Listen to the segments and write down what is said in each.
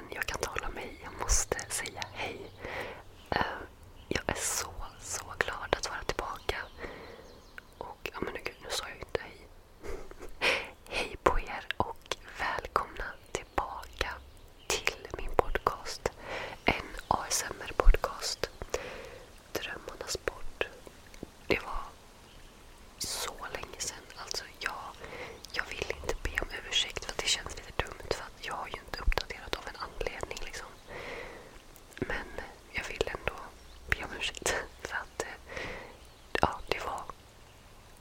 Men jag kan inte hålla mig. Jag måste säga hej.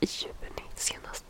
i juni senast.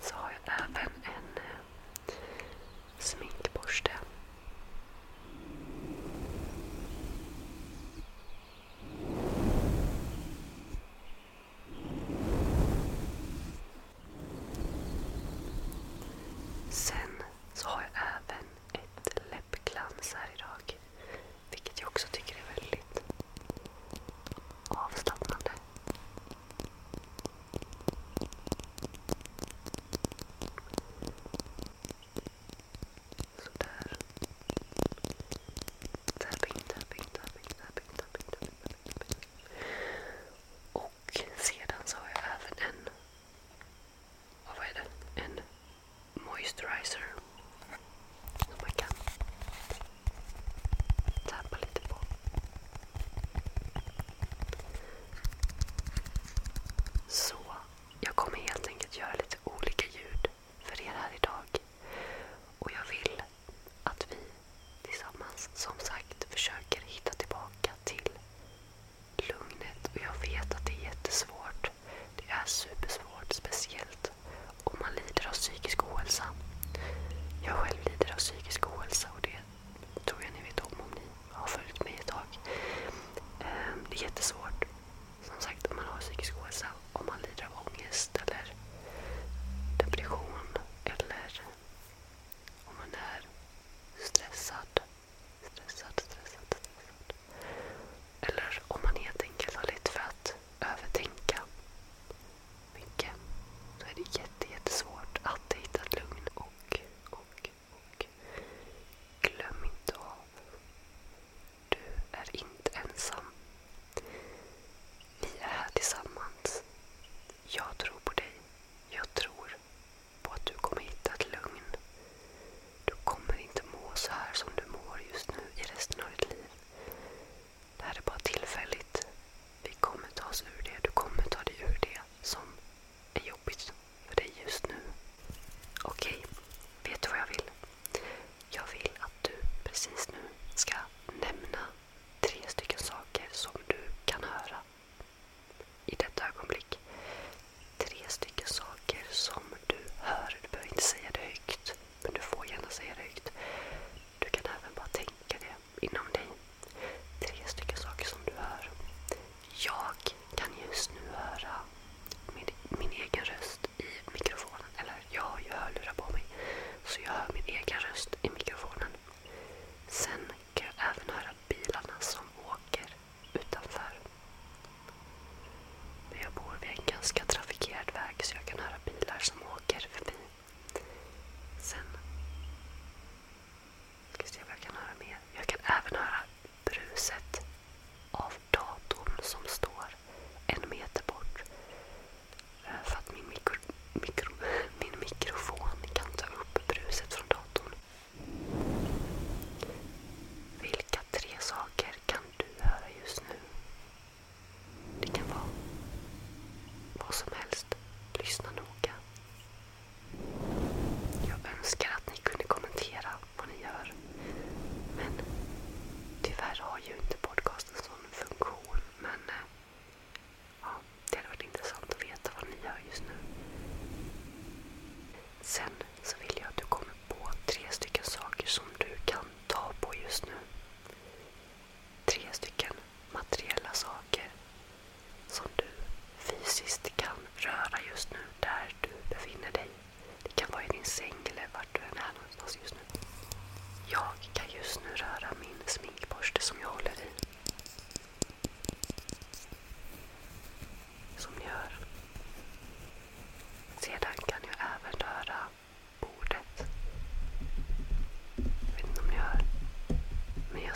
so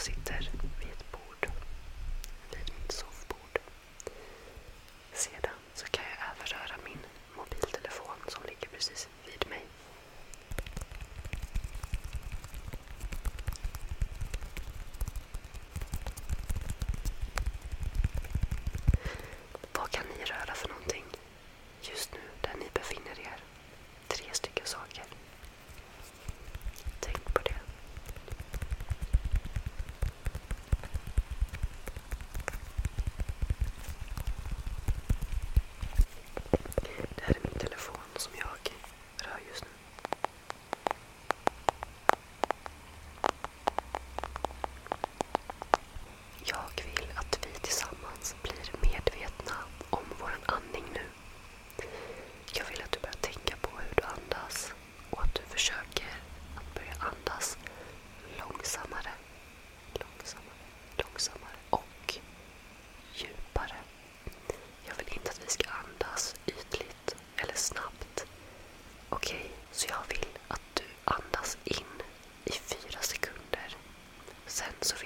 sitter. sen så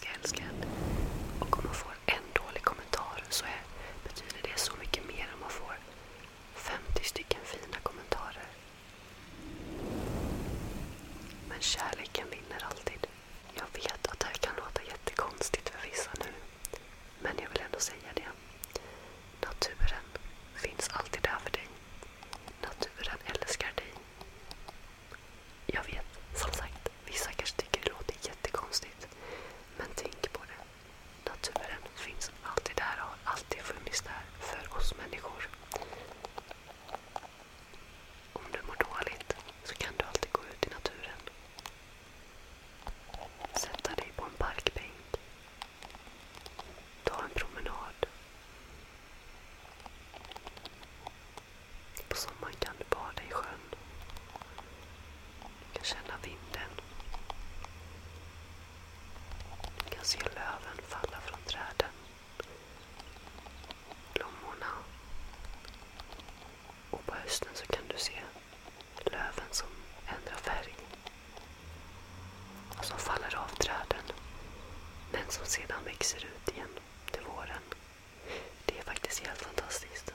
scan, scan. som sedan växer ut igen till våren. Det är faktiskt helt fantastiskt.